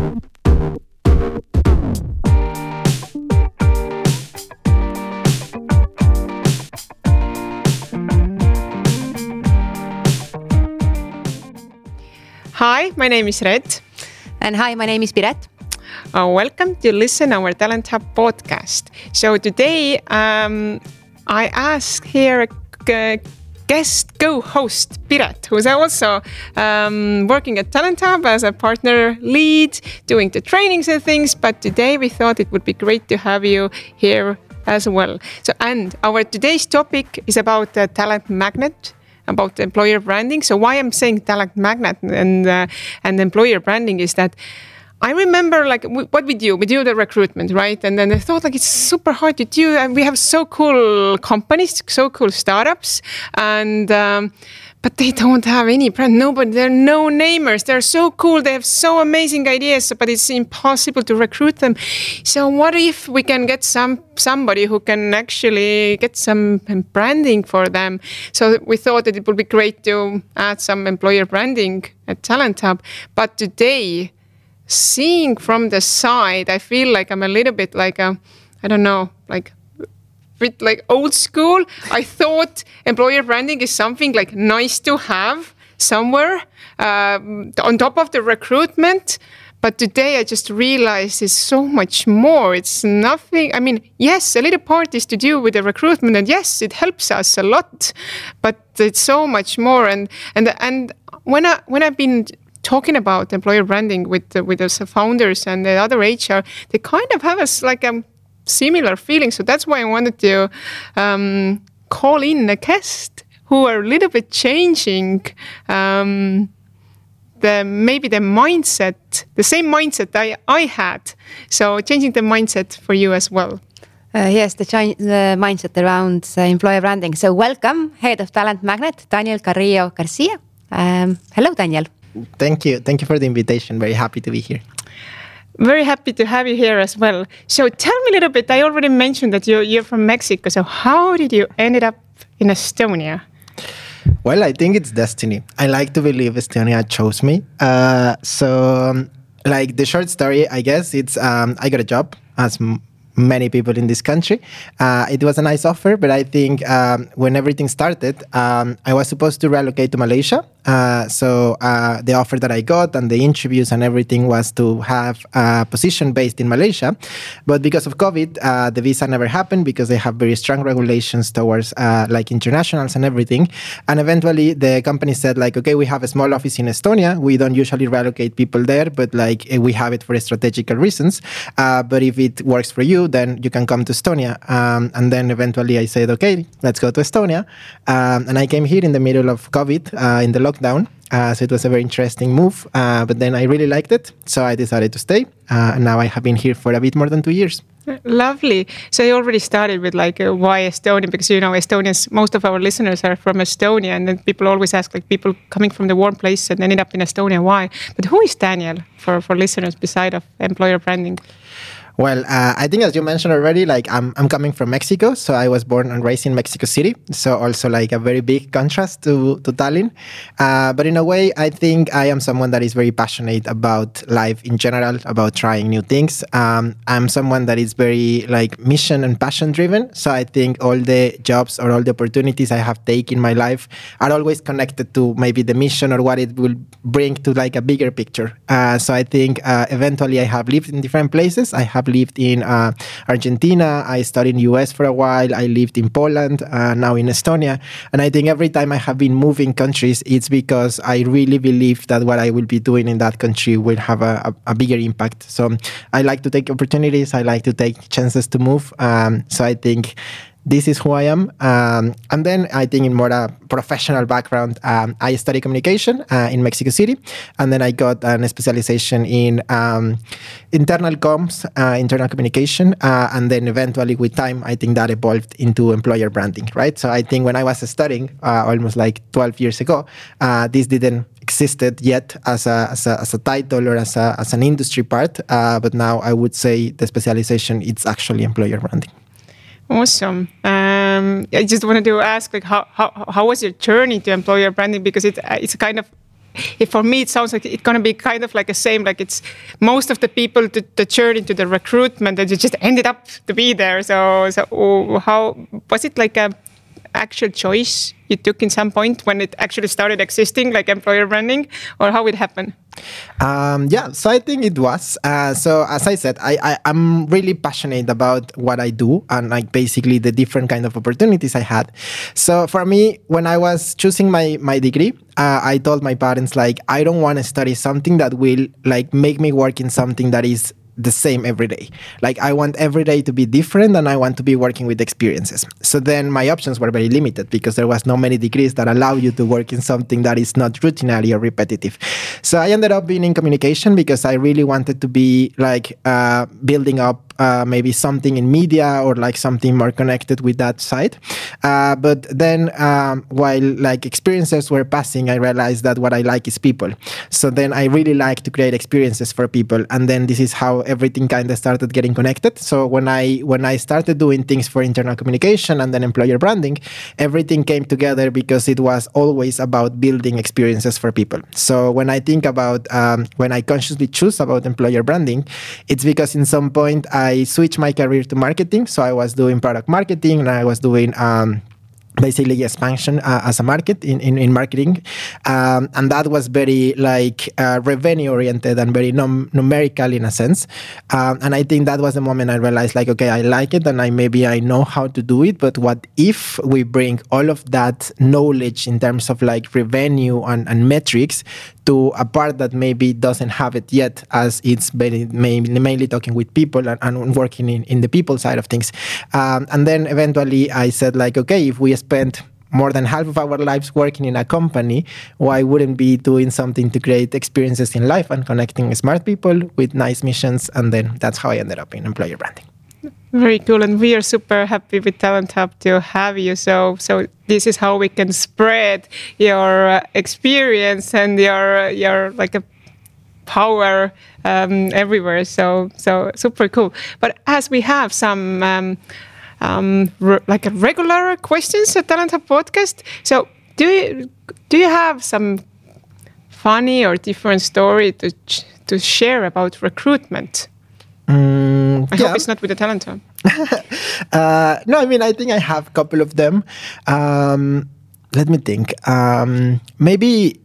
Hi, my name is Red. And hi, my name is Piret. Uh, welcome to Listen Our Talent Hub podcast. So today um, I ask here a guest co-host Piret, who's also um, working at Talent Hub as a partner lead, doing the trainings and things. But today we thought it would be great to have you here as well. So, and our today's topic is about the talent magnet about employer branding. So why I'm saying talent magnet and uh, and employer branding is that. I remember like what we do, we do the recruitment, right? And then I thought like it's super hard to do, and we have so cool companies, so cool startups, and um, but they don't have any brand. Nobody, they're no namers. They're so cool. They have so amazing ideas, but it's impossible to recruit them. So what if we can get some somebody who can actually get some branding for them? So we thought that it would be great to add some employer branding at Talent Hub. But today, seeing from the side, I feel like I'm a little bit like a, I don't know, like bit like old school. I thought employer branding is something like nice to have somewhere uh, on top of the recruitment. But today I just realized it's so much more. It's nothing. I mean, yes, a little part is to do with the recruitment, and yes, it helps us a lot. But it's so much more. And and and when I when I've been talking about employer branding with the, with the founders and the other HR, they kind of have us like a similar feeling. So that's why I wanted to um, call in a guest who are a little bit changing um, the maybe the mindset, the same mindset I, I had. So changing the mindset for you as well. Uh, yes, the, the, mindset around uh, employer branding. So welcome, head of Talent Magnet, Daniel Carrillo Garcia. Um, hello, Daniel. Thank you. Thank you for the invitation. Very happy to be here. Very happy to have you here as well. So tell me a little bit. I already mentioned that you're, you're from Mexico. So how did you ended up in Estonia? Well, I think it's destiny. I like to believe Estonia chose me. Uh, so, um, like the short story, I guess it's um, I got a job as many people in this country. Uh, it was a nice offer, but I think um, when everything started, um, I was supposed to relocate to Malaysia. Uh, so uh, the offer that I got and the interviews and everything was to have a position based in Malaysia. But because of COVID, uh, the visa never happened because they have very strong regulations towards uh, like internationals and everything. And eventually the company said like, okay, we have a small office in Estonia. We don't usually relocate people there, but like we have it for strategical reasons. Uh, but if it works for you, then you can come to Estonia. Um, and then eventually I said, okay, let's go to Estonia. Um, and I came here in the middle of COVID, uh, in the lockdown. Uh, so it was a very interesting move. Uh, but then I really liked it. So I decided to stay. Uh, and now I have been here for a bit more than two years. Lovely. So you already started with like uh, why Estonia because you know Estonians most of our listeners are from Estonia and then people always ask like people coming from the warm place and ended up in Estonia why. But who is Daniel for for listeners beside of employer branding? Well, uh, I think as you mentioned already, like I'm I'm coming from Mexico, so I was born and raised in Mexico City, so also like a very big contrast to to Tallinn. Uh, but in a way, I think I am someone that is very passionate about life in general, about trying new things. Um, I'm someone that is very like mission and passion driven. So I think all the jobs or all the opportunities I have taken in my life are always connected to maybe the mission or what it will bring to like a bigger picture. Uh, so I think uh, eventually I have lived in different places. I have lived in uh, Argentina. I studied in US for a while. I lived in Poland, uh, now in Estonia. And I think every time I have been moving countries, it's because I really believe that what I will be doing in that country will have a, a, a bigger impact. So I like to take opportunities. I like to take chances to move. Um, so I think this is who I am. Um, and then I think in more a professional background, um, I studied communication uh, in Mexico City, and then I got a specialization in um, internal comms, uh, internal communication, uh, and then eventually with time, I think that evolved into employer branding, right? So I think when I was studying uh, almost like 12 years ago, uh, this didn't existed yet as a, as a, as a title or as, a, as an industry part, uh, but now I would say the specialization it's actually employer branding. Awesome. Um, I just wanted to ask, like, how, how, how was your journey to employer branding? Because it's uh, it's kind of if for me it sounds like it's gonna be kind of like the same. Like it's most of the people to the journey to the recruitment that you just ended up to be there. So so oh, how was it like a actual choice you took in some point when it actually started existing, like employer branding, or how it happened? Um, yeah, so I think it was. Uh, so as I said, I, I am really passionate about what I do and like basically the different kind of opportunities I had. So for me, when I was choosing my my degree, uh, I told my parents like I don't want to study something that will like make me work in something that is the same every day. Like I want every day to be different and I want to be working with experiences. So then my options were very limited because there was no many degrees that allow you to work in something that is not routinary or repetitive. So I ended up being in communication because I really wanted to be like uh, building up uh, maybe something in media or like something more connected with that side. Uh, but then um, while like experiences were passing, I realized that what I like is people. So then I really like to create experiences for people, and then this is how everything kind of started getting connected. So when I when I started doing things for internal communication and then employer branding, everything came together because it was always about building experiences for people. So when I think about um, when I consciously choose about employer branding, it's because in some point I I switched my career to marketing. So I was doing product marketing and I was doing um, basically expansion uh, as a market in, in, in marketing um, and that was very like uh, revenue oriented and very num- numerical in a sense um, and i think that was the moment i realized like okay i like it and i maybe i know how to do it but what if we bring all of that knowledge in terms of like revenue and, and metrics to a part that maybe doesn't have it yet as it's mainly, mainly talking with people and, and working in, in the people side of things um, and then eventually i said like okay if we spent more than half of our lives working in a company, why wouldn't be doing something to create experiences in life and connecting smart people with nice missions? And then that's how I ended up in employer branding. Very cool, and we are super happy with Talent Hub to have you. So, so this is how we can spread your uh, experience and your your like a power um, everywhere. So, so super cool. But as we have some. Um, um, like a regular questions at Talent Hub podcast. So do you do you have some funny or different story to to share about recruitment? Mm, I yeah. hope it's not with the Talent uh, no, I mean I think I have a couple of them. Um, let me think. Um, maybe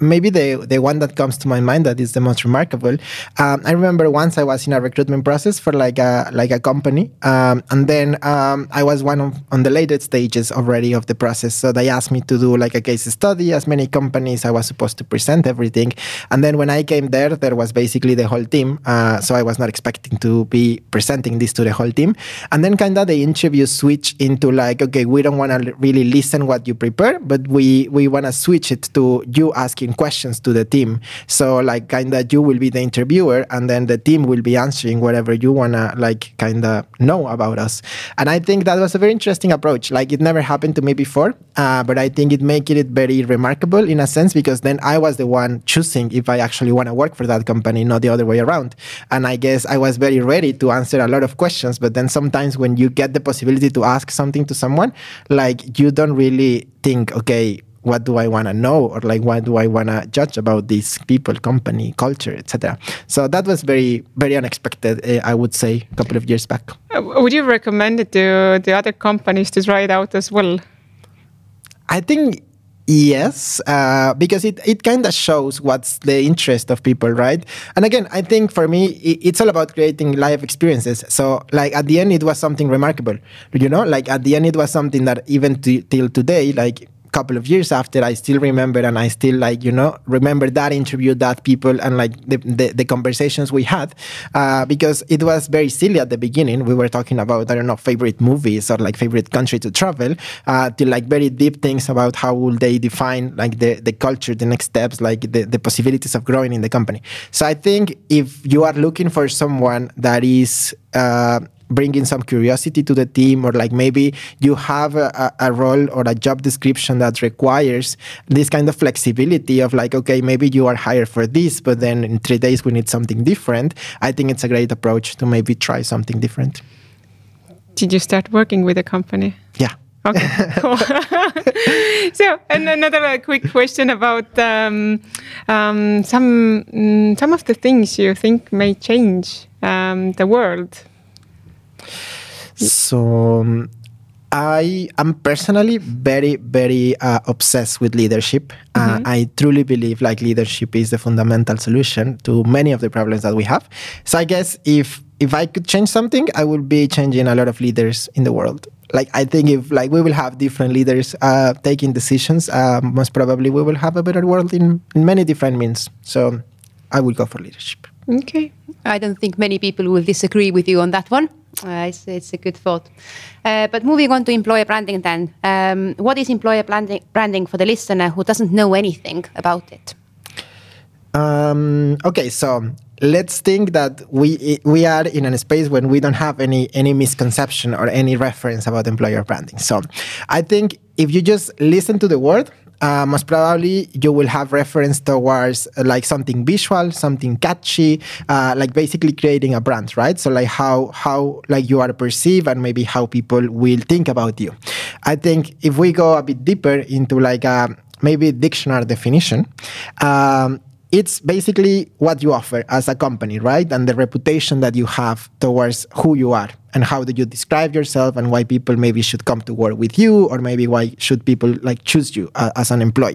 maybe the the one that comes to my mind that is the most remarkable. Um, I remember once I was in a recruitment process for like a like a company, um, and then um, I was one of on the later stages already of the process. So they asked me to do like a case study. As many companies, I was supposed to present everything, and then when I came there, there was basically the whole team. Uh, so I was not expecting to be presenting this to the whole team, and then kind of the interview switched into like, okay, we don't want to really listen what you prepare, but we we want to switch it to you as asking questions to the team. So like kind of you will be the interviewer and then the team will be answering whatever you want to like kind of know about us. And I think that was a very interesting approach. Like it never happened to me before, uh, but I think it made it very remarkable in a sense because then I was the one choosing if I actually want to work for that company, not the other way around. And I guess I was very ready to answer a lot of questions, but then sometimes when you get the possibility to ask something to someone, like you don't really think, okay, what do I want to know or like what do I want to judge about these people, company, culture, etc. So that was very very unexpected. Uh, I would say a couple of years back. Uh, would you recommend it to the other companies to try it out as well? I think Yes, uh, because it, it kind of shows what's the interest of people, right? And again, I think for me, it, it's all about creating live experiences. So, like at the end, it was something remarkable, you know. Like at the end, it was something that even to, till today, like couple of years after i still remember and i still like you know remember that interview that people and like the, the, the conversations we had uh, because it was very silly at the beginning. We were talking about i don't know favorite movies or like favorite country to travel uh, to like very deep things about how will they define like the, the culture the next steps like the, the possibilities of growing in the company. So i think if you are looking for someone that is uh, bringing some curiosity to the team or like maybe you have a, a, role or a job description that requires this kind of flexibility of like okay maybe you are hired for this but then in three days we need something different i think it's a great approach to maybe try something different did you start working with a company yeah Okay. Cool. so, and another uh, quick question about um, um, some mm, some of the things you think may change um, the world. So um, I am personally very, very uh, obsessed with leadership. Uh, I truly believe like leadership is the fundamental solution to many of the problems that we have. So I guess if if I could change something, I would be changing a lot of leaders in the world. Like I think if like we will have different leaders uh, taking decisions, uh, most probably we will have a better world in, in many different means. So I will go for leadership. Okay. I don't think many people will disagree with you on that one. Uh, it's, it's a good thought. Uh, but moving on to employer branding, then, um, what is employer branding, branding for the listener who doesn't know anything about it? Um, okay, so let's think that we we are in a space when we don't have any any misconception or any reference about employer branding. So I think if you just listen to the word, uh, most probably you will have reference towards uh, like something visual, something catchy, uh, like basically creating a brand, right? So like how how like you are perceived and maybe how people will think about you. I think if we go a bit deeper into like a maybe dictionary definition. Um, it's basically what you offer as a company, right? And the reputation that you have towards who you are and how do you describe yourself and why people maybe should come to work with you or maybe why should people like choose you uh, as an employer.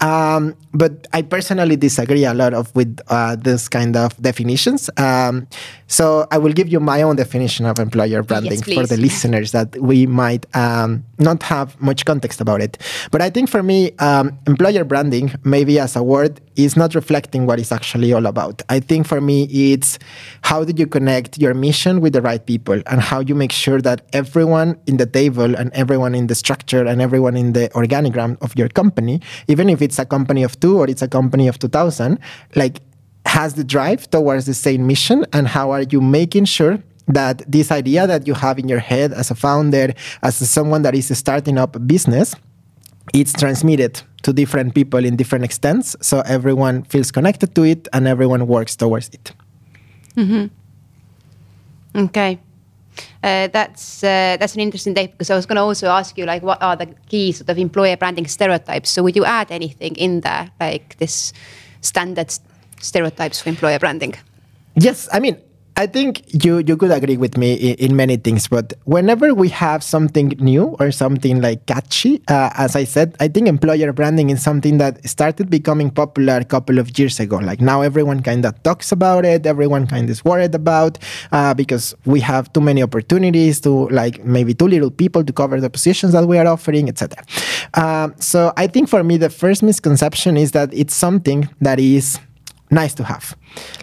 Um, but I personally disagree a lot of with uh, this kind of definitions. Um, so I will give you my own definition of employer branding for the listeners that we might um, not have much context about it. But I think for me, um, employer branding, maybe as a word, is not reflecting what it's actually all about. I think for me, it's how do you connect your mission with the right people and how you make sure that everyone in the table and everyone in the structure and everyone in the organigram of your company, even if it's a company of two or it's a company of 2000, like has the drive towards the same mission and how are you making sure that this idea that you have in your head as a founder as someone that is starting up a business it's transmitted to different people in different extents. So everyone feels connected to it and everyone works towards it. Mm-hmm. Okay. Uh, that's uh, that's an interesting take because I was going to also ask you like what are the key sort of employer branding stereotypes. So would you add anything in there like this standard stereotypes for employer branding? Yes, I mean, I think you you could agree with me in, in many things, but whenever we have something new or something like catchy, uh, as I said, I think employer branding is something that started becoming popular a couple of years ago. Like now, everyone kind of talks about it. Everyone kind of is worried about uh, because we have too many opportunities to like maybe too little people to cover the positions that we are offering, etc. Um, so I think for me, the first misconception is that it's something that is nice to have.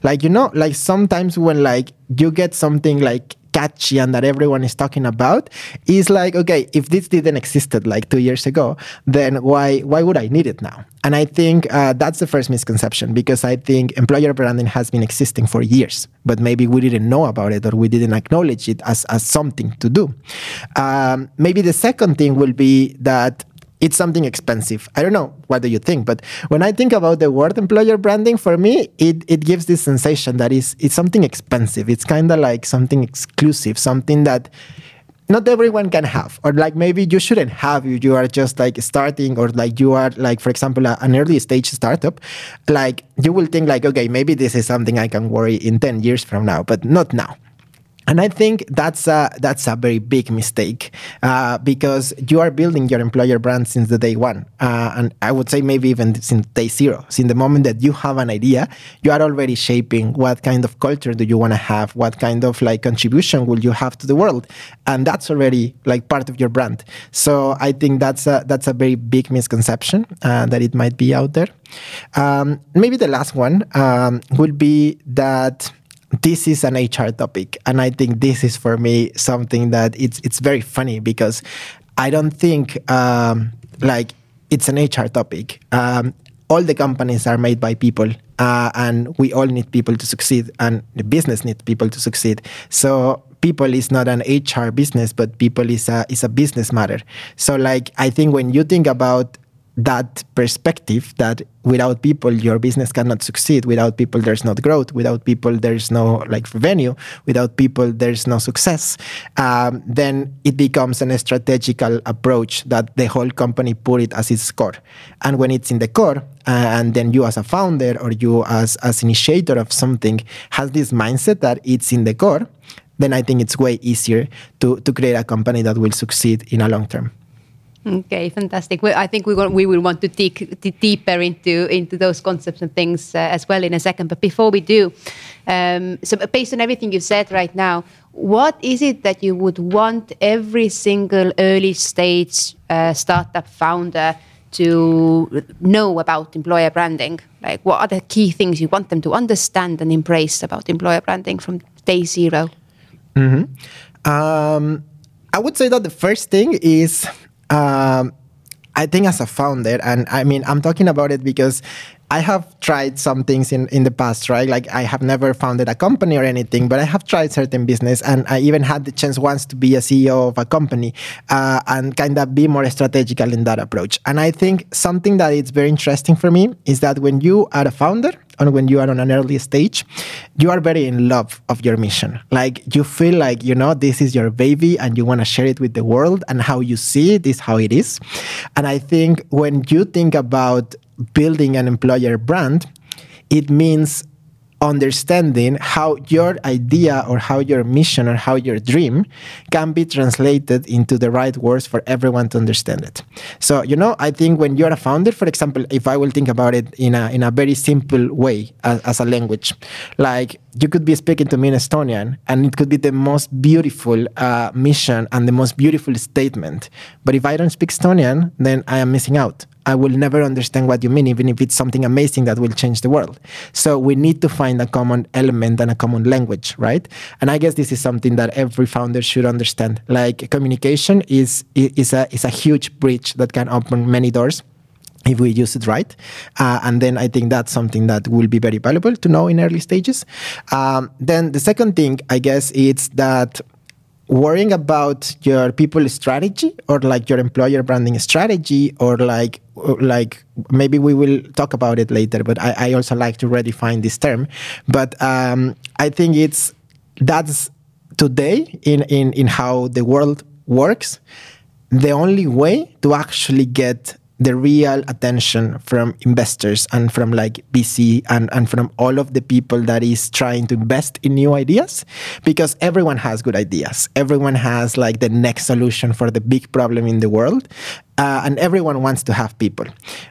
Like you know, like sometimes when like you get something like catchy and that everyone is talking about, is like okay, if this didn't existed like two years ago, then why why would I need it now? And I think uh, that's the first misconception because I think employer branding has been existing for years, but maybe we didn't know about it or we didn't acknowledge it as as something to do. Um, maybe the second thing will be that it's something expensive. I don't know. What do you think? But when I think about the word employer branding, for me, it, it gives this sensation that is it's something expensive. It's kind of like something exclusive, something that not everyone can have or like maybe you shouldn't have you you are just like starting or like you are like for example a, an early stage startup like you will think like okay maybe this is something i can worry in 10 years from now but not now and I think that's a, that's a very big mistake uh, because you are building your employer brand since the day one. Uh, and I would say maybe even since day zero. Since the moment that you have an idea, you are already shaping what kind of culture do you want to have? What kind of like contribution will you have to the world? And that's already like part of your brand. So I think that's a, that's a very big misconception uh, that it might be out there. Um, maybe the last one um, would be that this is an HR topic, and I think this is for me something that it's it's very funny because I don't think um, like it's an HR topic. Um, all the companies are made by people, uh, and we all need people to succeed, and the business needs people to succeed. So people is not an HR business, but people is a is a business matter. So like I think when you think about that perspective that without people your business cannot succeed. Without people there's not growth. Without people there's no like revenue. Without people there's no success. Um, then it becomes an strategical approach that the whole company put it as its core. And when it's in the core uh, and then you as a founder or you as as initiator of something has this mindset that it's in the core then i think it's way easier to to create a company that will succeed in a long term Okay, fantastic. Well, I think we want, we will want to dig deeper into into those concepts and things uh, as well in a second. But before we do, um, so based on everything you've said right now, what is it that you would want every single early stage uh, startup founder to know about employer branding? Like, what are the key things you want them to understand and embrace about employer branding from day 0 mm-hmm. um, I would say that the first thing is um, I think as a founder, and I mean, I'm talking about it because I have tried some things in, in the past, right? Like I have never founded a company or anything, but I have tried certain business, and I even had the chance once to be a CEO of a company uh, and kind of be more strategical in that approach. And I think something that is very interesting for me is that when you are a founder and when you are on an early stage, you are very in love of your mission. Like you feel like you know this is your baby and you want to share it with the world, and how you see it is how it is. And I think when you think about building an employer brand, it means understanding how your idea or how your mission or how your dream can be translated into the right words for everyone to understand it. So, you know, I think when you're a founder, for example, if I will think about it in a in a very simple way as, as a language, like you could be speaking to me in Estonian and it could be the most beautiful uh, mission and the most beautiful statement. But if I don't speak Estonian, then I am missing out. I will never understand what you mean, even if it's something amazing that will change the world. So we need to find a common element and a common language, right? And I guess this is something that every founder should understand. Like communication is is a is a huge bridge that can open many doors if we use it right. Uh, and then I think that's something that will be very valuable to know in early stages. Um, then the second thing, I guess, is that worrying about your people strategy or like your employer branding strategy or like like maybe we will talk about it later but i, I also like to redefine this term. But um, i think it's that's today in, in in how the world works. The only way to actually get the real attention from investors and from like VC and, and from all of the people that is trying to invest in new ideas because everyone has good ideas. Everyone has like the next solution for the big problem in the world uh, and everyone wants to have people.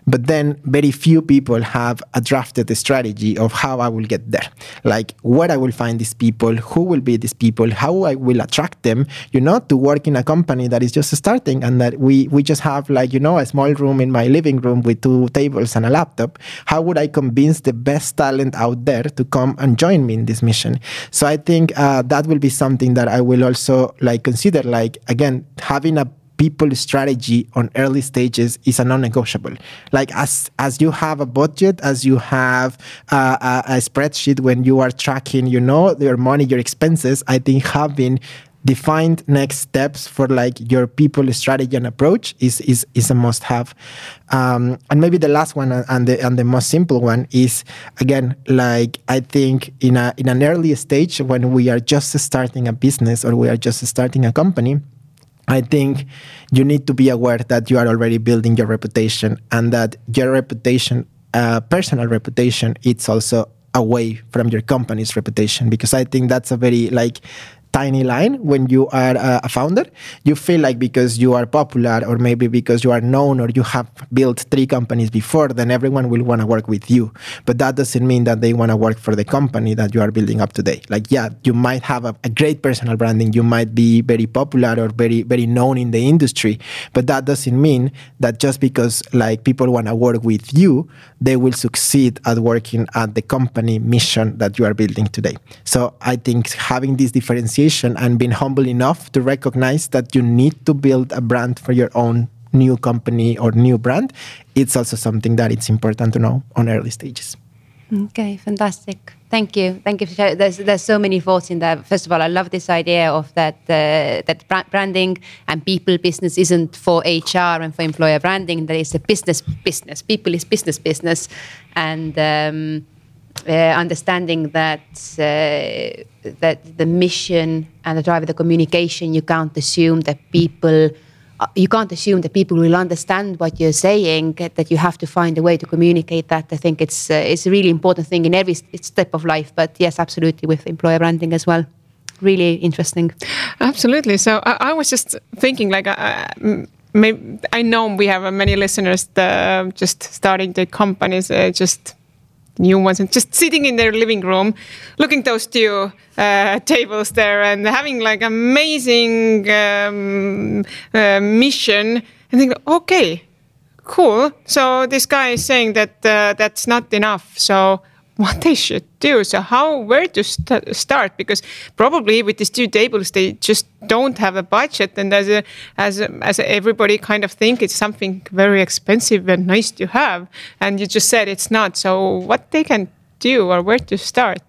But then very few people have a drafted strategy of how I will get there. Like where I will find these people, who will be these people, how I will attract them, you know, to work in a company that is just starting and that we, we just have like, you know, a small room in my living room with two tables and a laptop. How would I convince the best talent out there to come and join me in this mission? So I think uh, that will be something that I will also like consider like, again, having a people strategy on early stages is a non-negotiable. Like as as you have a budget, as you have uh, a, a, spreadsheet when you are tracking, you know, your money, your expenses. I think having defined next steps for like your people strategy and approach is is is a must have. Um, and maybe the last one and the and the most simple one is again like I think in a in an early stage when we are just starting a business or we are just starting a company I think you need to be aware that you are already building your reputation and that your reputation, uh, personal reputation, it's also away from your company's reputation because I think that's a very like tiny line when you are a founder. You feel like because you are popular or maybe because you are known or you have built three companies before, then everyone will want to work with you. But that doesn't mean that they want to work for the company that you are building up today. Like, yeah, you might have a, a great personal branding. You might be very popular or very, very known in the industry. But that doesn't mean that just because like people want to work with you, they will succeed at working at the company mission that you are building today. So I think having this and being humble enough to recognize that you need to build a brand for your own new company or new brand, it's also something that it's important to know on early stages. Okay, fantastic. Thank you. Thank you. There's there's so many thoughts in there. First of all, I love this idea of that uh, that branding and people business isn't for HR and for employer branding. That is a business business. People is business business, and um, understanding that uh, that the mission and the drive of the communication, you can't assume that people uh, you can't assume that people will understand what you're saying. That you have to find a way to communicate that. I think it's uh, it's a really important thing in every step of life. But yes, absolutely with employer branding as well. Really interesting. Absolutely. So I, I was just thinking, like, uh, uh I know we have many listeners just starting their companies, uh, just new ones and just sitting in their living room looking those two uh, tables there and having like amazing um, uh, mission and think okay cool. So this guy is saying that uh, that's not enough. So what they should do. So how where to st start? Because probably with these two tables, they just don't have a budget, and as a, as a, as a, everybody kind of think it's something very expensive and nice to have, and you just said it's not. So what they can do or where to start?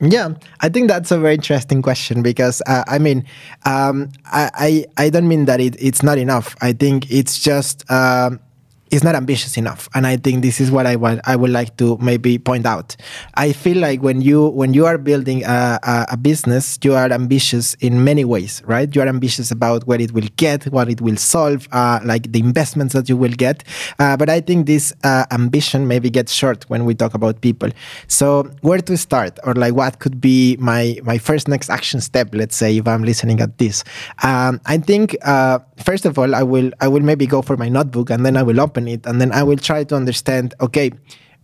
Yeah, I think that's a very interesting question because uh, I mean, um, I, I, I don't mean that it, it's not enough. I think it's just. Um, is not ambitious enough. And i think this is what i want i would like to maybe point out. I feel like when you when you are building a, a, a, business you are ambitious in many ways right? You are ambitious about what it will get what it will solve uh, like the investments that you will get. Uh, but i think this uh, ambition maybe gets short when we talk about people. So where to start? Or like what could be my my first next action step let's say if i'm listening at this? Um, i think uh, first of all i will i will maybe go for my notebook and then i will open open it and then I will try to understand okay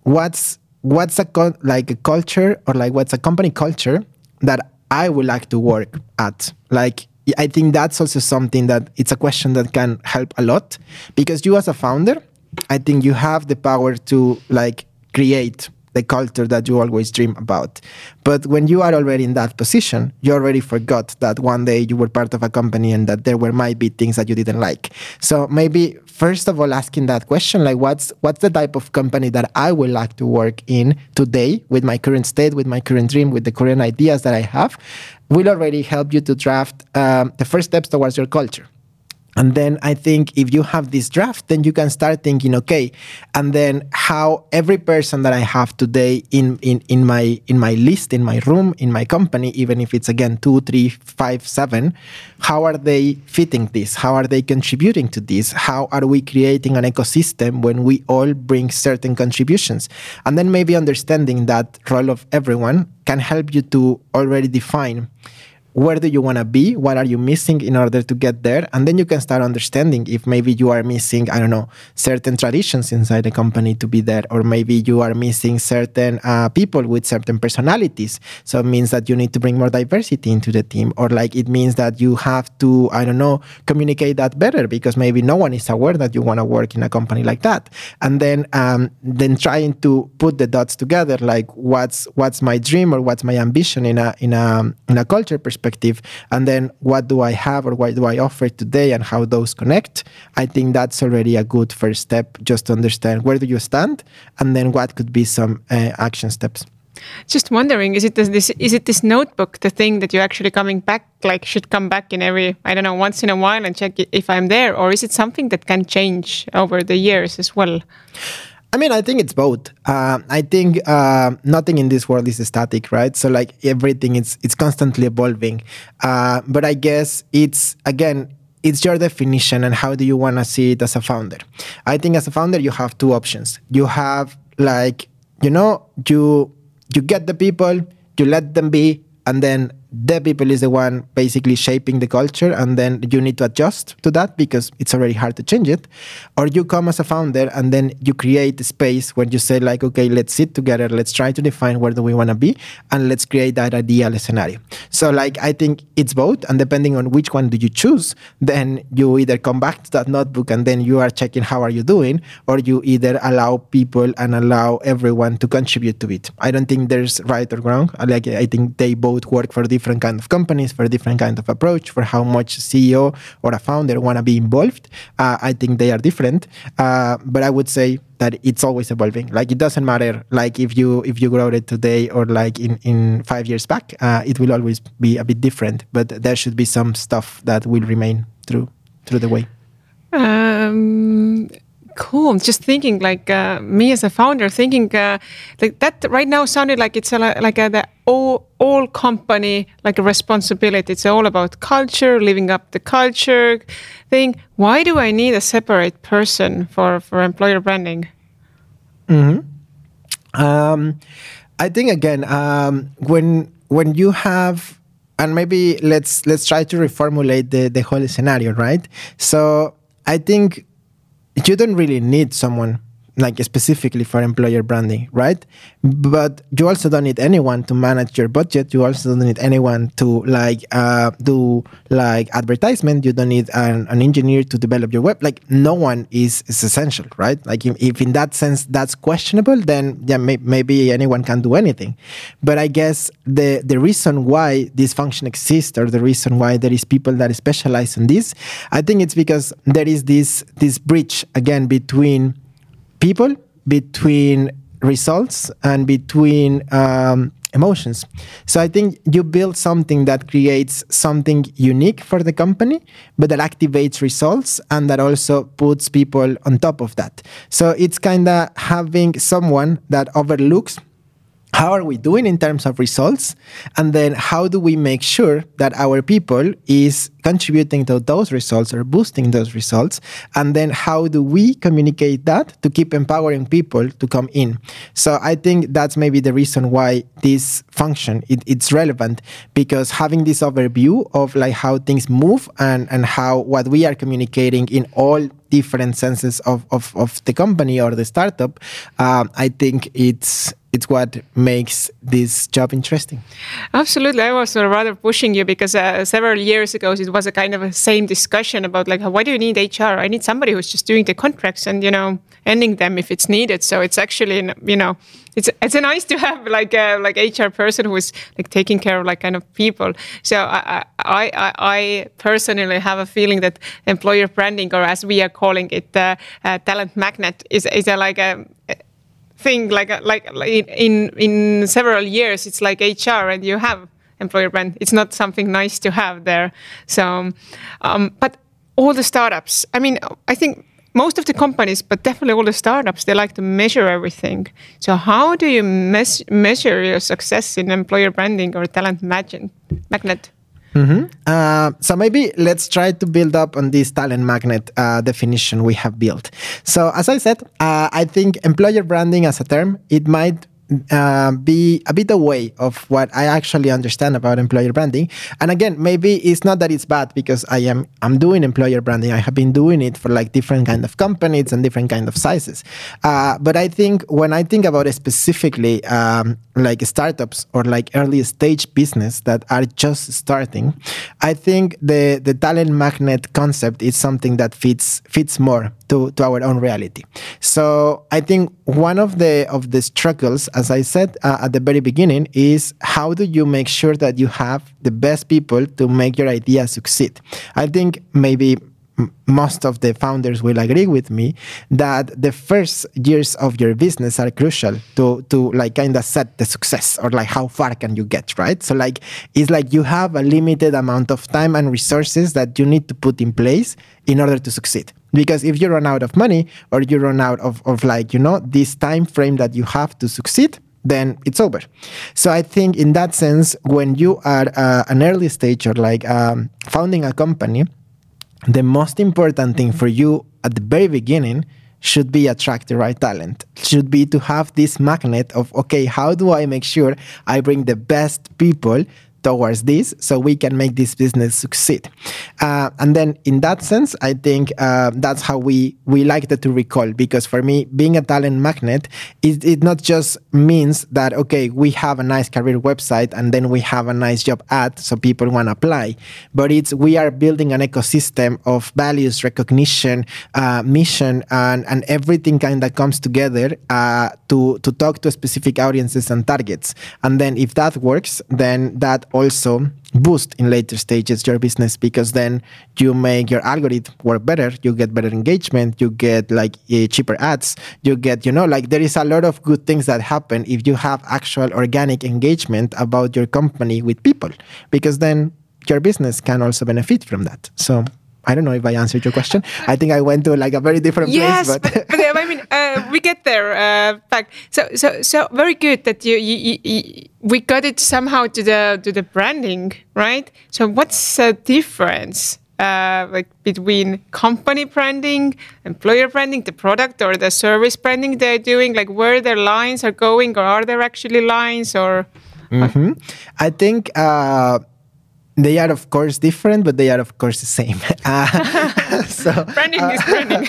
what's what's a co- like a culture or like what's a company culture that I would like to work at? Like I think that's also something that it's a question that can help a lot because you as a founder I think you have the power to like create the culture that you always dream about. But when you are already in that position, you already forgot that one day you were part of a company and that there were might be things that you didn't like. So maybe first of all asking that question like what's what's the type of company that I would like to work in today with my current state, with my current dream, with the current ideas that I have will already help you to draft um, the first steps towards your culture. And then I think if you have this draft, then you can start thinking, okay, and then how every person that I have today in, in, in my in my list, in my room, in my company, even if it's again two, three, five, seven, how are they fitting this? How are they contributing to this? How are we creating an ecosystem when we all bring certain contributions? And then maybe understanding that role of everyone can help you to already define where do you want to be? What are you missing in order to get there? And then you can start understanding if maybe you are missing i don't know certain traditions inside the company to be there or maybe you are missing certain uh, people with certain personalities. So it means that you need to bring more diversity into the team or like it means that you have to i don't know communicate that better because maybe no one is aware that you want to work in a company like that. And then um, then trying to put the dots together like what's what's my dream or what's my ambition in a in a in a culture perspective perspective. And then what do i have or what do i offer today and how those connect? I think that's already a good first step just to understand where do you stand and then what could be some uh, action steps. Just wondering is it this is it this notebook the thing that you're actually coming back like should come back in every i don't know once in a while and check if i'm there? Or is it something that can change over the years as well I mean, I think it's both. Uh, I think uh, nothing in this world is static, right? So like everything, it's it's constantly evolving. Uh, but I guess it's again, it's your definition and how do you want to see it as a founder. I think as a founder, you have two options. You have like you know you you get the people, you let them be, and then the people is the one basically shaping the culture and then you need to adjust to that because it's already hard to change it. Or you come as a founder and then you create a space where you say like okay let's sit together let's try to define where do we want to be and let's create that ideal scenario. So like i think it's both and depending on which one do you choose then you either come back to that notebook and then you are checking how are you doing or you either allow people and allow everyone to contribute to it. I don't think there's right or wrong. Like i think they both work for different different kind of companies, for a different kind of approach, for how much CEO or a founder want to be involved. Uh, I think they are different, uh, but I would say that it's always evolving. Like it doesn't matter, like if you if you grow it today or like in in five years back, uh, it will always be a bit different. But there should be some stuff that will remain through through the way. Um, cool. Just thinking, like uh, me as a founder, thinking uh, like that right now sounded like it's a, like a, the all all company like a responsibility. It's all about culture, living up the culture thing. Why do I need a separate person for for employer branding? Mm-hmm. Um, I think again, um, when when you have and maybe let's let's try to reformulate the the whole scenario, right? So I think you don't really need someone like specifically for employer branding, right? But you also don't need anyone to manage your budget. You also don't need anyone to like uh, do like advertisement. You don't need an, an, engineer to develop your web. Like no one is, is essential, right? Like if, if in that sense that's questionable, then yeah, may, maybe anyone can do anything. But I guess the the reason why this function exists, or the reason why there is people that specialize in this, I think it's because there is this this bridge again between people, between results, and between um, emotions. So I think you build something that creates something unique for the company, but that activates results and that also puts people on top of that. So it's kind of having someone that overlooks how are we doing in terms of results? And then how do we make sure that our people is contributing to those results or boosting those results? And then how do we communicate that to keep empowering people to come in? So i think that's maybe the reason why this function it, it's relevant because having this overview of like how things move and and how what we are communicating in all different senses of, of, of the company or the startup um, i think it's it's what makes this job interesting. Absolutely, I was rather pushing you because uh, several years ago it was a kind of a same discussion about like why do you need HR? I need somebody who's just doing the contracts and you know ending them if it's needed. So it's actually you know it's it's nice to have like a like HR person who is like taking care of like kind of people. So I I I, I personally have a feeling that employer branding or as we are calling it, uh, uh, talent magnet is is a, like a thing like like in in several years it's like hr and you have employer brand. It's not something nice to have there. So um, but all the startups i mean i think most of the companies but definitely all the startups they like to measure everything. So how do you mes- measure your success in employer branding or talent magnet Mm-hmm. Uh, so maybe let's try to build up on this talent magnet uh, definition we have built. So as I said, uh, I think employer branding as a term it might uh, be a bit away of what I actually understand about employer branding. And again, maybe it's not that it's bad because I am I'm doing employer branding. I have been doing it for like different kind of companies and different kind of sizes. Uh, but I think when I think about it specifically, um, like startups or like early stage business that are just starting, I think the the talent magnet concept is something that fits fits more to, to our own reality. So I think one of the of the struggles, as I said uh, at the very beginning, is how do you make sure that you have the best people to make your idea succeed? I think maybe most of the founders will agree with me that the first years of your business are crucial to to like kind of set the success or like how far can you get right so like it's like you have a limited amount of time and resources that you need to put in place in order to succeed because if you run out of money or you run out of, of like you know this time frame that you have to succeed then it's over. So I think in that sense, when you are uh, an early stage or like um, founding a company, the most important thing for you at the very beginning should be attract the right talent. Should be to have this magnet of okay how do i make sure i bring the best people towards this so we can make this business succeed. Uh, and then in that sense i think uh, that's how we we like to recall because for me being a talent magnet it, it not just means that okay we have a nice career website and then we have a nice job ad so people want to apply but it's we are building an ecosystem of values recognition uh, mission and, and everything kind of comes together uh, to to talk to specific audiences and targets. And then if that works then that also boost in later stages your business because then you make your algorithm work better you get better engagement you get like uh, cheaper ads you get you know like there is a lot of good things that happen if you have actual organic engagement about your company with people because then your business can also benefit from that. So I don't know if I answered your question. I think I went to like a very different yes, place. But, but, but I mean, uh, we get there uh, back. So, so, so very good that you, you, you, we got it somehow to the to the branding, right? So, what's the difference? Uh, like between company branding, employer branding, the product or the service branding they're doing, like where their lines are going, or are there actually lines, or? Mm-hmm. I think uh, they are of course different, but they are of course the same. Uh, so branding uh, is branding.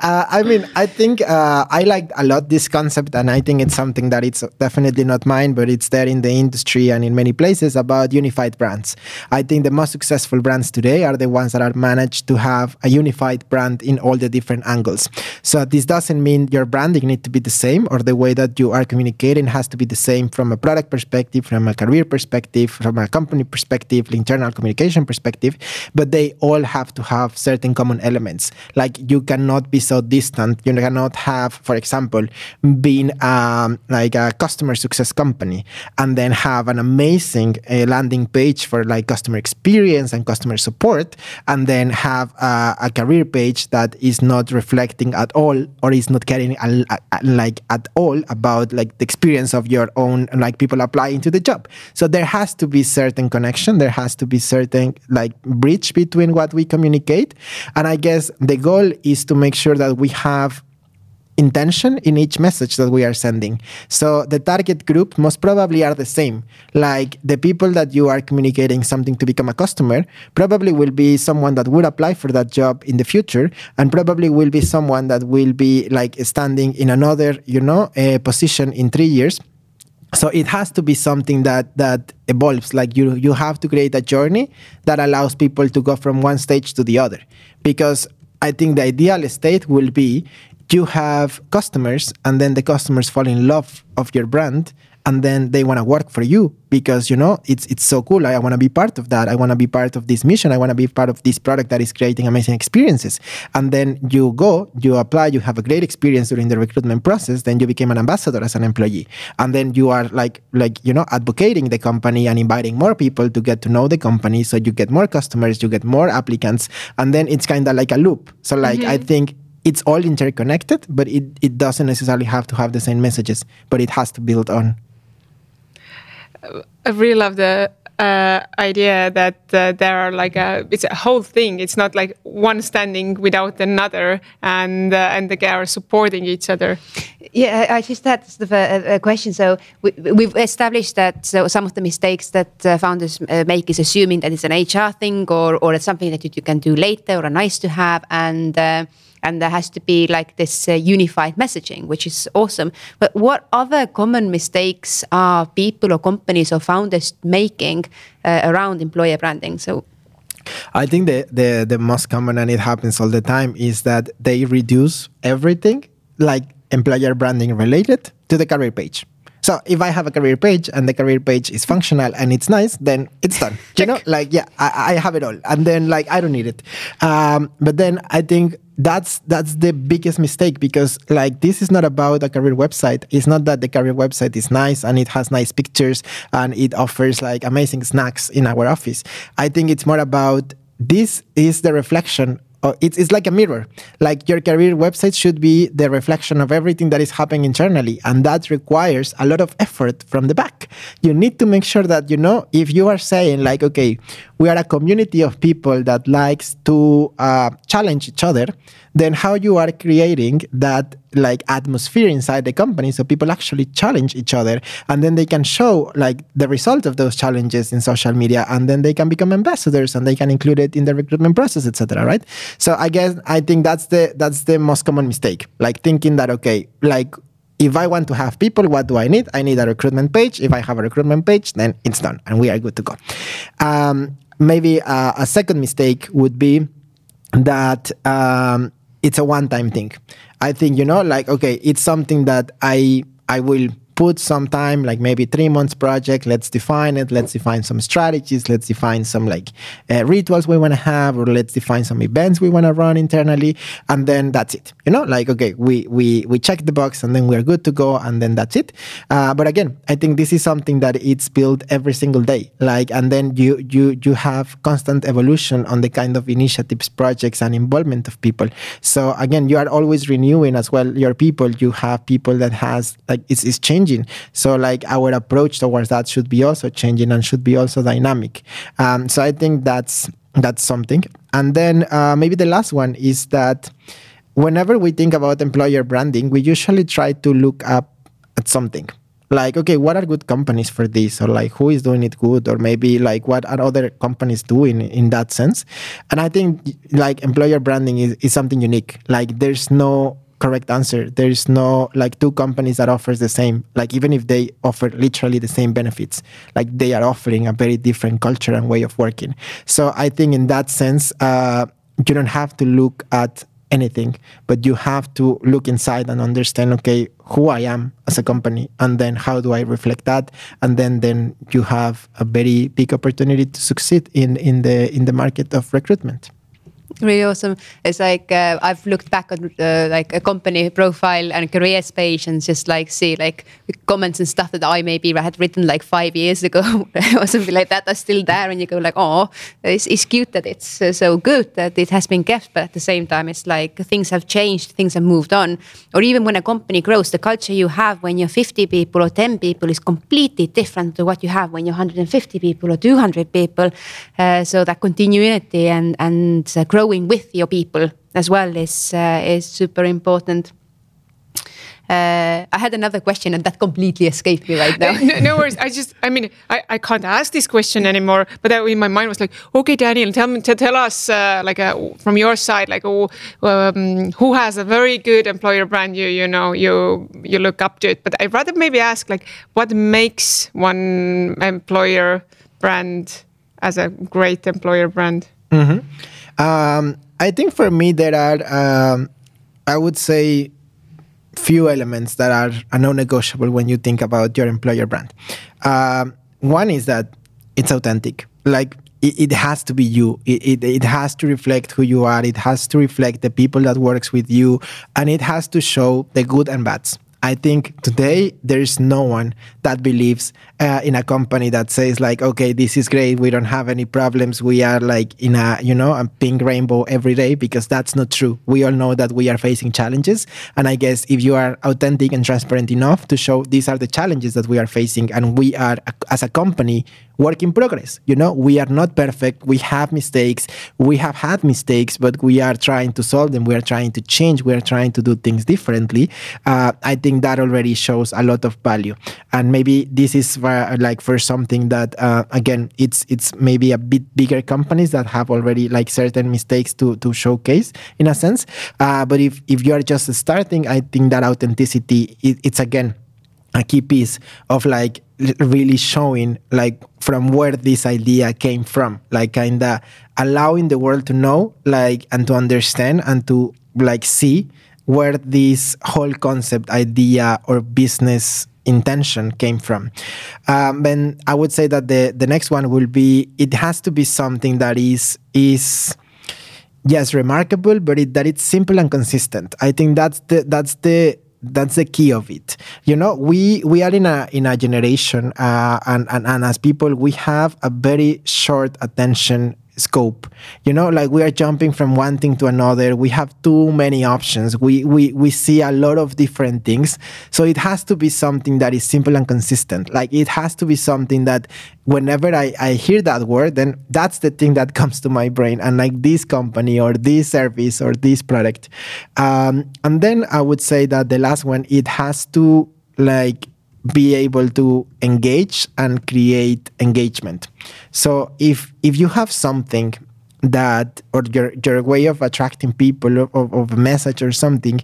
uh, I mean, I think uh, I like a lot this concept, and I think it's something that it's definitely not mine, but it's there in the industry and in many places about unified brands. I think the most successful brands today are the ones that are managed to have a unified brand in all the different angles. So this doesn't mean your branding need to be the same, or the way that you are communicating has to be the same from a product perspective, from a career perspective, from a company perspective internal communication perspective, but they all have to have certain common elements. Like you cannot be so distant. You cannot have, for example, being um, like a customer success company and then have an amazing uh, landing page for like customer experience and customer support, and then have uh, a career page that is not reflecting at all or is not caring a, a, like at all about like the experience of your own like people applying to the job. So there has to be certain connection. There has to be certain like bridge between what we communicate. And I guess the goal is to make sure that we have intention in each message that we are sending. So the target group most probably are the same. Like the people that you are communicating something to become a customer probably will be someone that would apply for that job in the future and probably will be someone that will be like standing in another, you know, uh, position in 3 years so it has to be something that that evolves. Like you you have to create a journey that allows people to go from one stage to the other. Because i think the ideal state will be you have customers and then the customers fall in love of your brand and then they want to work for you because you know it's it's so cool. I, I want to be part of that. I want to be part of this mission. I want to be part of this product that is creating amazing experiences. And then you go, you apply, you have a great experience during the recruitment process. Then you became an ambassador as an employee, and then you are like like you know advocating the company and inviting more people to get to know the company. So you get more customers, you get more applicants, and then it's kind of like a loop. So like mm-hmm. I think it's all interconnected, but it, it doesn't necessarily have to have the same messages, but it has to build on I really love the uh, idea that uh, there are like a it's a whole thing. It's not like one standing without another, and uh, and they are supporting each other. Yeah, I just had a, a question. So we, have established that so some of the mistakes that uh, founders uh, make is assuming that it's an HR thing or or it's something that you can do later or a nice to have, and uh, and there has to be like this uh, unified messaging, which is awesome. But what other common mistakes are people or companies or founders making uh, around employer branding? So. I think the, the the most common and it happens all the time is that they reduce everything like employer branding related to the career page. So if I have a career page and the career page is functional and it's nice, then it's done. you know, like yeah, I, I, have it all, and then like I don't need it. Um, but then I think that's that's the biggest mistake because like this is not about a career website. It's not that the career website is nice and it has nice pictures and it offers like amazing snacks in our office. I think it's more about this is the reflection oh, it's, it's like a mirror. Like your career website should be the reflection of everything that is happening internally. And that requires a lot of effort from the back. You need to make sure that, you know, if you are saying, like, okay, we are a community of people that likes to uh, challenge each other, then how you are creating that like atmosphere inside the company so people actually challenge each other and then they can show like the result of those challenges in social media and then they can become ambassadors and they can include it in the recruitment process etc right so i guess i think that's the that's the most common mistake like thinking that okay like if I want to have people, what do I need? I need a recruitment page. If I have a recruitment page, then it's done and we are good to go. Um, maybe uh, a second mistake would be that um, it's a one time thing. I think, you know, like, okay, it's something that I I will put some time like maybe three months project let's define it let's define some strategies let's define some like uh, rituals we want to have or let's define some events we want to run internally and then that's it you know? Like okay we we we check the box and then we're good to go and then that's it. Uh, but again i think this is something that it's built every single day. Like and then you you you have constant evolution on the kind of initiatives projects and involvement of people. So again you are always renewing as well your people. You have people that has like it's, it's changing changing. So like our approach towards that should be also changing and should be also dynamic. Um, so I think that's that's something. And then uh, maybe the last one is that whenever we think about employer branding, we usually try to look up at something like okay what are good companies for this or like who is doing it good or maybe like what are other companies doing in that sense and i think like employer branding is, is something unique like there's no correct answer. There is no like two companies that offers the same. Like even if they offer literally the same benefits, like they are offering a very different culture and way of working. So I think in that sense, uh, you don't have to look at anything, but you have to look inside and understand, okay, who I am as a company, and then how do I reflect that, and then then you have a very big opportunity to succeed in in the in the market of recruitment really awesome. It's like uh, I've looked back on uh, like a company profile and careers page and just like see like comments and stuff that I maybe had written like five years ago or something like that are still there, and you go like, oh, it's, it's cute that it's uh, so good that it has been kept, but at the same time, it's like things have changed, things have moved on, or even when a company grows, the culture you have when you're 50 people or 10 people is completely different to what you have when you're 150 people or 200 people. Uh, so that continuity and and uh, growth growing with your people as well is uh, is super important. Uh, I had another question and that completely escaped me right now. no, no, worries. I just, I mean, I, I can't ask this question anymore. But that, in my mind was like, okay, Daniel, tell me, to tell us, uh, like, uh, from your side, like, oh, um, who has a very good employer brand you, you know, you you look up to it. But I'd rather maybe ask, like, what makes one employer brand as a great employer brand? Mm -hmm. Um, I think for me there are, um, I would say, few elements that are, non-negotiable when you think about your employer brand. Um, one is that it's authentic. Like it, it has to be you. It, it, it has to reflect who you are. It has to reflect the people that works with you, and it has to show the good and bads. I think today there is no one that believes uh, in a company that says like, okay, this is great. We don't have any problems. We are like in a you know a pink rainbow every day because that's not true. We all know that we are facing challenges, and I guess if you are authentic and transparent enough to show these are the challenges that we are facing, and we are as a company work in progress. You know, we are not perfect. We have mistakes. We have had mistakes, but we are trying to solve them. We are trying to change. We are trying to do things differently. Uh, I think that already shows a lot of value. And maybe this is for, like for something that uh, again, it's it's maybe a bit bigger companies that have already like certain mistakes to to showcase in a sense. Uh, but if if you are just starting, I think that authenticity it, it's again a key piece of like really showing like from where this idea came from. Like kind of allowing the world to know like and to understand and to like see where this whole concept idea or business intention came from. Um, and i would say that the the next one will be it has to be something that is is yes remarkable but it, that it's simple and consistent. I think that's the that's the that's the key of it. You know we we are in a in a generation uh, and, and and as people we have a very short attention scope. You know like we are jumping from one thing to another. We have too many options. We we we see a lot of different things. So it has to be something that is simple and consistent. Like it has to be something that whenever i i hear that word then that's the thing that comes to my brain. And like this company or this service or this product. Um, and then i would say that the last one it has to like be able to engage and create engagement. So if if you have something that or your your way of attracting people of, of a message or something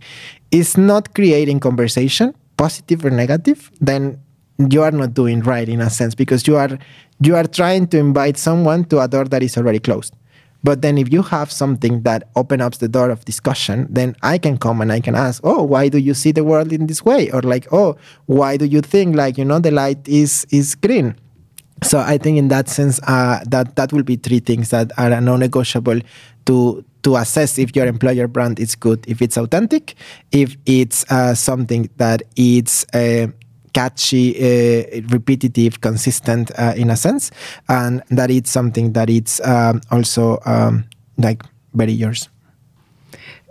is not creating conversation, positive or negative, then you are not doing right in a sense because you are you are trying to invite someone to a door that is already closed But then if you have something that opens up the door of discussion, then I can come and I can ask, oh, why do you see the world in this way? Or like, oh, why do you think like you know the light is is green? So I think in that sense, uh, that that will be three things that are non-negotiable to to assess if your employer brand is good, if it's authentic, if it's uh, something that it's uh, catchy, uh, repetitive, consistent uh, in a sense, and that it's something that it's um, also um, like very yours.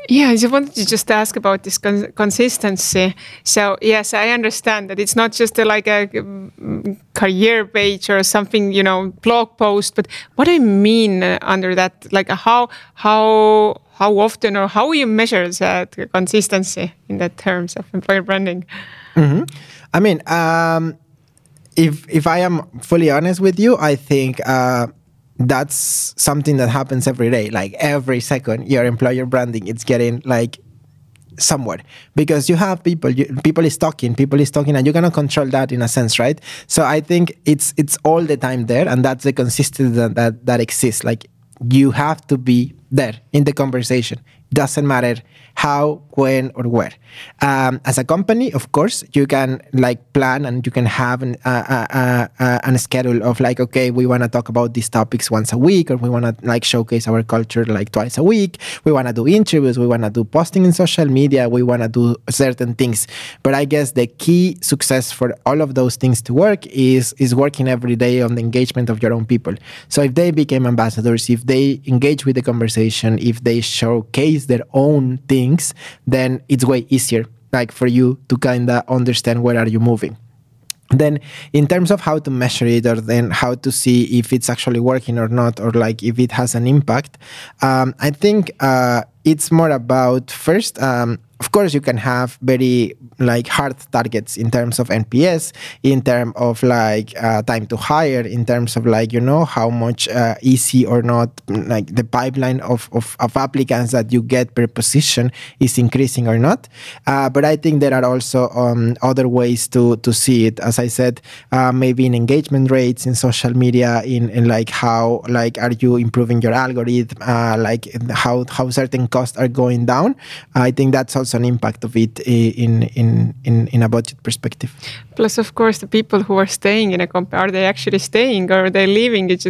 Yeah, I just wanted to just ask about this con- consistency. So yes, I understand that it's not just a, like a mm, career page or something, you know, blog post. But what do you mean uh, under that? Like how how how often or how you measure that consistency in the terms of employer branding? Mm-hmm. I mean, um, if if I am fully honest with you, I think. Uh, that's something that happens every day. Like every second your employer branding it's getting like somewhere because you have people you, people is talking people is talking and you cannot control that in a sense right? So i think it's it's all the time there and that's the consistency that that, that exists. Like you have to be there in the conversation. Doesn't matter how, when, or where. Um, as a company, of course, you can like plan and you can have an, uh, uh, uh, a schedule of like, okay, we want to talk about these topics once a week, or we want to like showcase our culture like twice a week. We want to do interviews, we want to do posting in social media, we want to do certain things. But I guess the key success for all of those things to work is is working every day on the engagement of your own people. So if they became ambassadors, if they engage with the conversation, if they showcase their own thing things, then it's way easier like for you to kind of understand where are you moving. Then in terms of how to measure it or then how to see if it's actually working or not or like if it has an impact um, i think uh, it's more about first um, of course you can have very like hard targets in terms of nps in terms of like uh, time to hire in terms of like you know how much uh, easy or not like the pipeline of, of, of, applicants that you get per position is increasing or not. Uh, but i think there are also um, other ways to to see it. As i said uh, maybe in engagement rates in social media in, in like how like are you improving your algorithm uh, like how how certain costs are going down. I think that's also an impact of it in in in in a budget perspective. Plus, of course, the people who are staying in a company are they actually staying or are they leaving it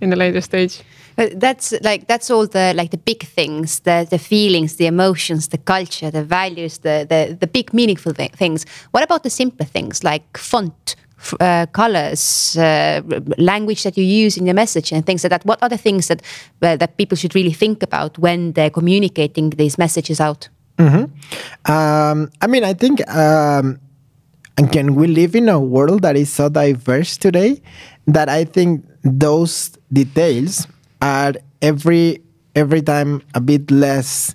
in the later stage? Uh, that's like that's all the like the big things, the the feelings, the emotions, the culture, the values, the the the big meaningful th things. What about the simpler things like font? uh, colors, uh, language that you use in your message, and things like that. What are the things that uh, that people should really think about when they're communicating these messages out? Mm-hmm. Um, I mean, I think um, again we live in a world that is so diverse today that I think those details are every every time a bit less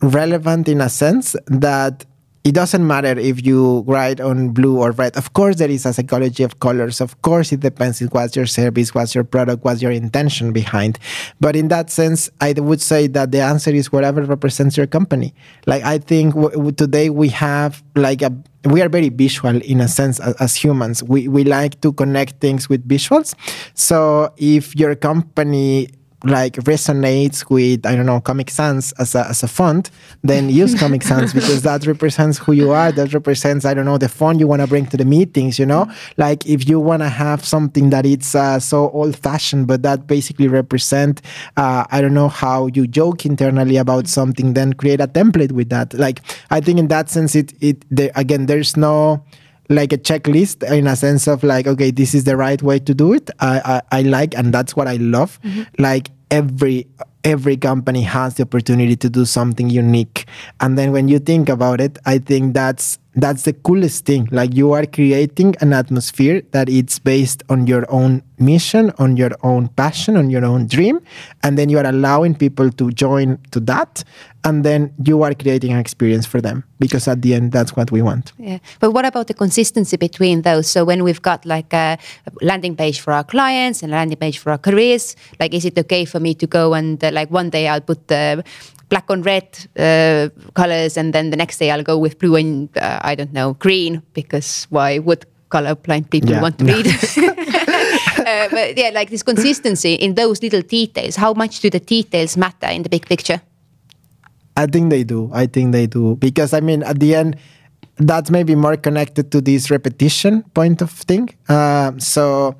relevant in a sense that it doesn't matter if you write on blue or red. Of course, there is a psychology of colors. Of course, it depends on what's your service, what's your product, what's your intention behind. But in that sense, I would say that the answer is whatever represents your company. Like I think w- today we have like a we are very visual in a sense as, as, humans. We we like to connect things with visuals. So if your company like resonates with I don't know Comic Sans as a, as a font, then use Comic Sans because that represents who you are. That represents I don't know the font you want to bring to the meetings. You know, like if you want to have something that it's uh, so old fashioned, but that basically represent uh, I don't know how you joke internally about something, then create a template with that. Like I think in that sense, it it there, again there's no like a checklist in a sense of like okay this is the right way to do it. I i, I like and that's what i love. Mm-hmm. like every every company has the opportunity to do something unique. And then when you think about it i think that's that's the coolest thing. Like you are creating an atmosphere that it's based on your own mission on your own passion on your own dream and then you are allowing people to join to that and then you are creating an experience for them because at the end that's what we want. Yeah. But what about the consistency between those? So when we've got like a landing page for our clients and a landing page for our careers like is it okay for me to go and uh, like one day i'll put the black on red uh, colors, and then the next day I'll go with blue and uh, I don't know green because why would colorblind people yeah. want to read? uh, but yeah, like this consistency in those little details. How much do the details matter in the big picture? I think they do. I think they do because I mean, at the end, that's maybe more connected to this repetition point of thing. Uh, so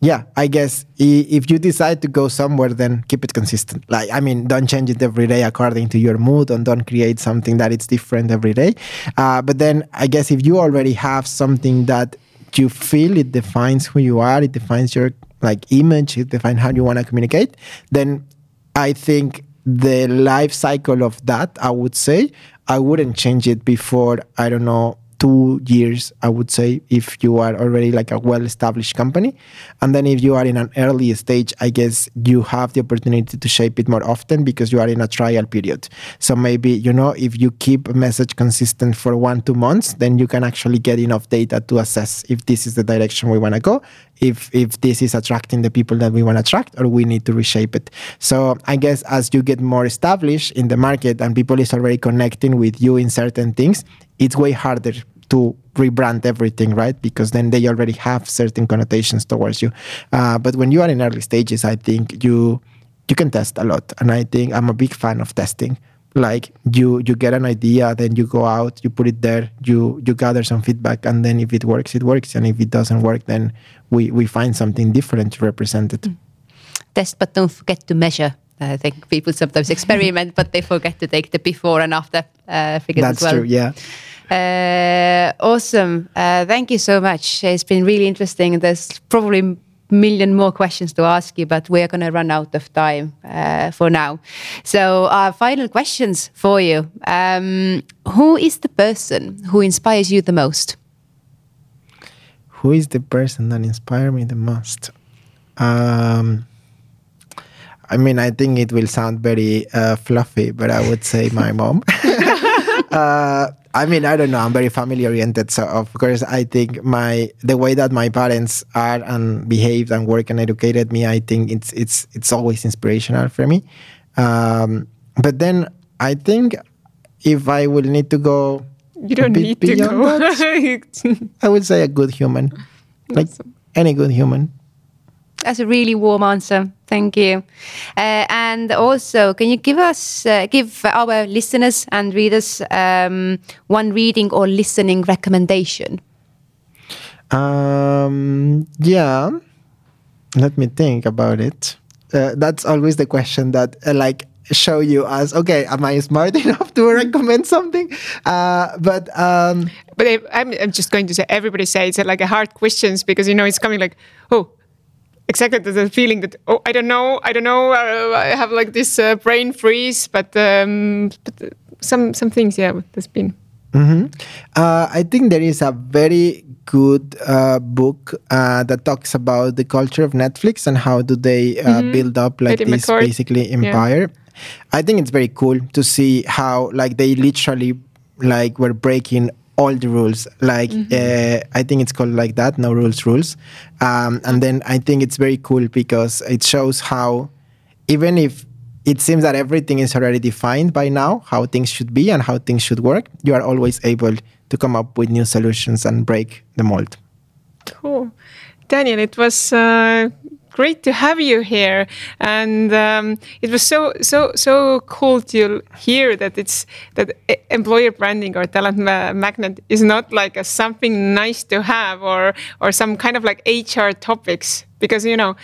yeah, I guess if you decide to go somewhere, then keep it consistent. Like, I mean, don't change it every day according to your mood and don't create something that it's different every day. Uh, but then I guess if you already have something that you feel it defines who you are, it defines your like image, it defines how you want to communicate, then I think the life cycle of that, I would say, I wouldn't change it before, I don't know, two years, I would say, if you are already like a well established company. And then if you are in an early stage, I guess you have the opportunity to shape it more often because you are in a trial period. So maybe, you know, if you keep a message consistent for one, two months, then you can actually get enough data to assess if this is the direction we want to go, if if this is attracting the people that we want to attract, or we need to reshape it. So I guess as you get more established in the market and people is already connecting with you in certain things, it's way harder to rebrand everything, right? Because then they already have certain connotations towards you. Uh, but when you are in early stages, I think you you can test a lot, and I think I'm a big fan of testing. Like you you get an idea, then you go out, you put it there, you you gather some feedback, and then if it works, it works, and if it doesn't work, then we we find something different to represent it. Mm. Test, but don't forget to measure. I think people sometimes experiment, but they forget to take the before and after uh, figures That's as well. true. Yeah. Uh, awesome. Uh, thank you so much. It's been really interesting. There's probably million more questions to ask you, but we're going to run out of time uh, for now. So, our final questions for you. Um, who is the person who inspires you the most? Who is the person that inspires me the most? Um, I mean, I think it will sound very uh, fluffy, but I would say my mom. uh, I mean, I don't know. I'm very family oriented, so of course, I think my the way that my parents are and behaved and work and educated me, I think it's it's it's always inspirational for me. Um, but then I think if I will need to go, you don't need to go. that, I would say a good human, like awesome. any good human. That's a really warm answer. Thank you. Uh, and also, can you give us, uh, give our listeners and readers um, one reading or listening recommendation? Um, yeah. Let me think about it. Uh, that's always the question that, uh, like, show you as okay am i smart enough to recommend something uh, but um, but I'm, I'm just going to say everybody says it like a hard questions because you know it's coming like oh exactly the feeling that oh I don't know I don't know uh, I have like this uh, brain freeze but um, but uh, some some things yeah there's been. Mm-hmm. Uh, I think there is a very good uh, book uh, that talks about the culture of Netflix and how do they mm-hmm. build up like Eddie this McCord. basically empire. Yeah. I think it's very cool to see how like they literally like were breaking all the rules. Like mm-hmm. uh, I think it's called like that, no rules rules. Um, and then I think it's very cool because it shows how even if it seems that everything is already defined by now, how things should be and how things should work, you are always able to come up with new solutions and break the mold. Cool. Daniel, it was uh, great to have you here, and um, it was so so so cool to hear that it's that employer branding or talent ma magnet is not like a something nice to have or or some kind of like HR topics. Because you know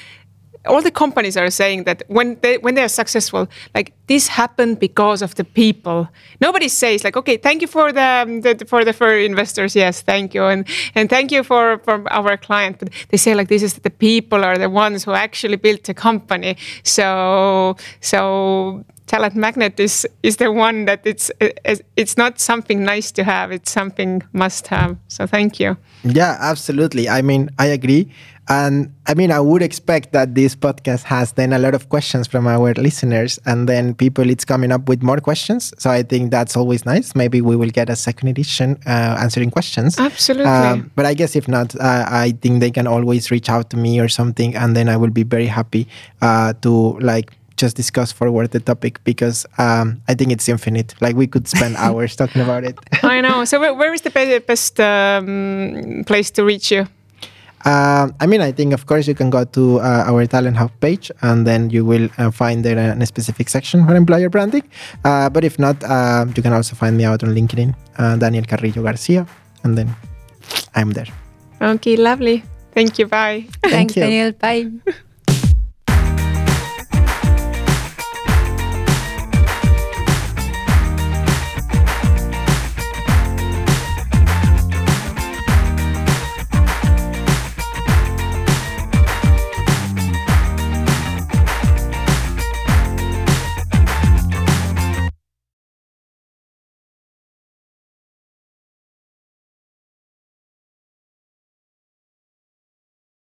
all the companies are saying that when they when they are successful, like this happened because of the people. Nobody says like, okay, thank you for the, um, the for the for investors, yes, thank you, and and thank you for for our client. But they say like this is the people are the ones who actually built the company. So so talent magnet is is the one that it's it's not something nice to have it's something must have so thank you yeah absolutely i mean i agree and I mean, I would expect that this podcast has then a lot of questions from our listeners, and then people it's coming up with more questions. So I think that's always nice. Maybe we will get a second edition uh, answering questions. Absolutely. Um, but I guess if not, uh, I think they can always reach out to me or something, and then I will be very happy uh, to like just discuss forward the topic because um, I think it's infinite. Like we could spend hours talking about it. I know. So where, where is the best um, place to reach you? Uh, I mean, I think of course you can go to uh, our TalentHub page and then you will uh, find there a, specific section for employer branding. Uh, but if not, uh, you can also find me out on LinkedIn, uh, Daniel Carrillo Garcia, and then I'm there. Okay, lovely. Thank you. Bye. Thanks, you. Daniel. Bye.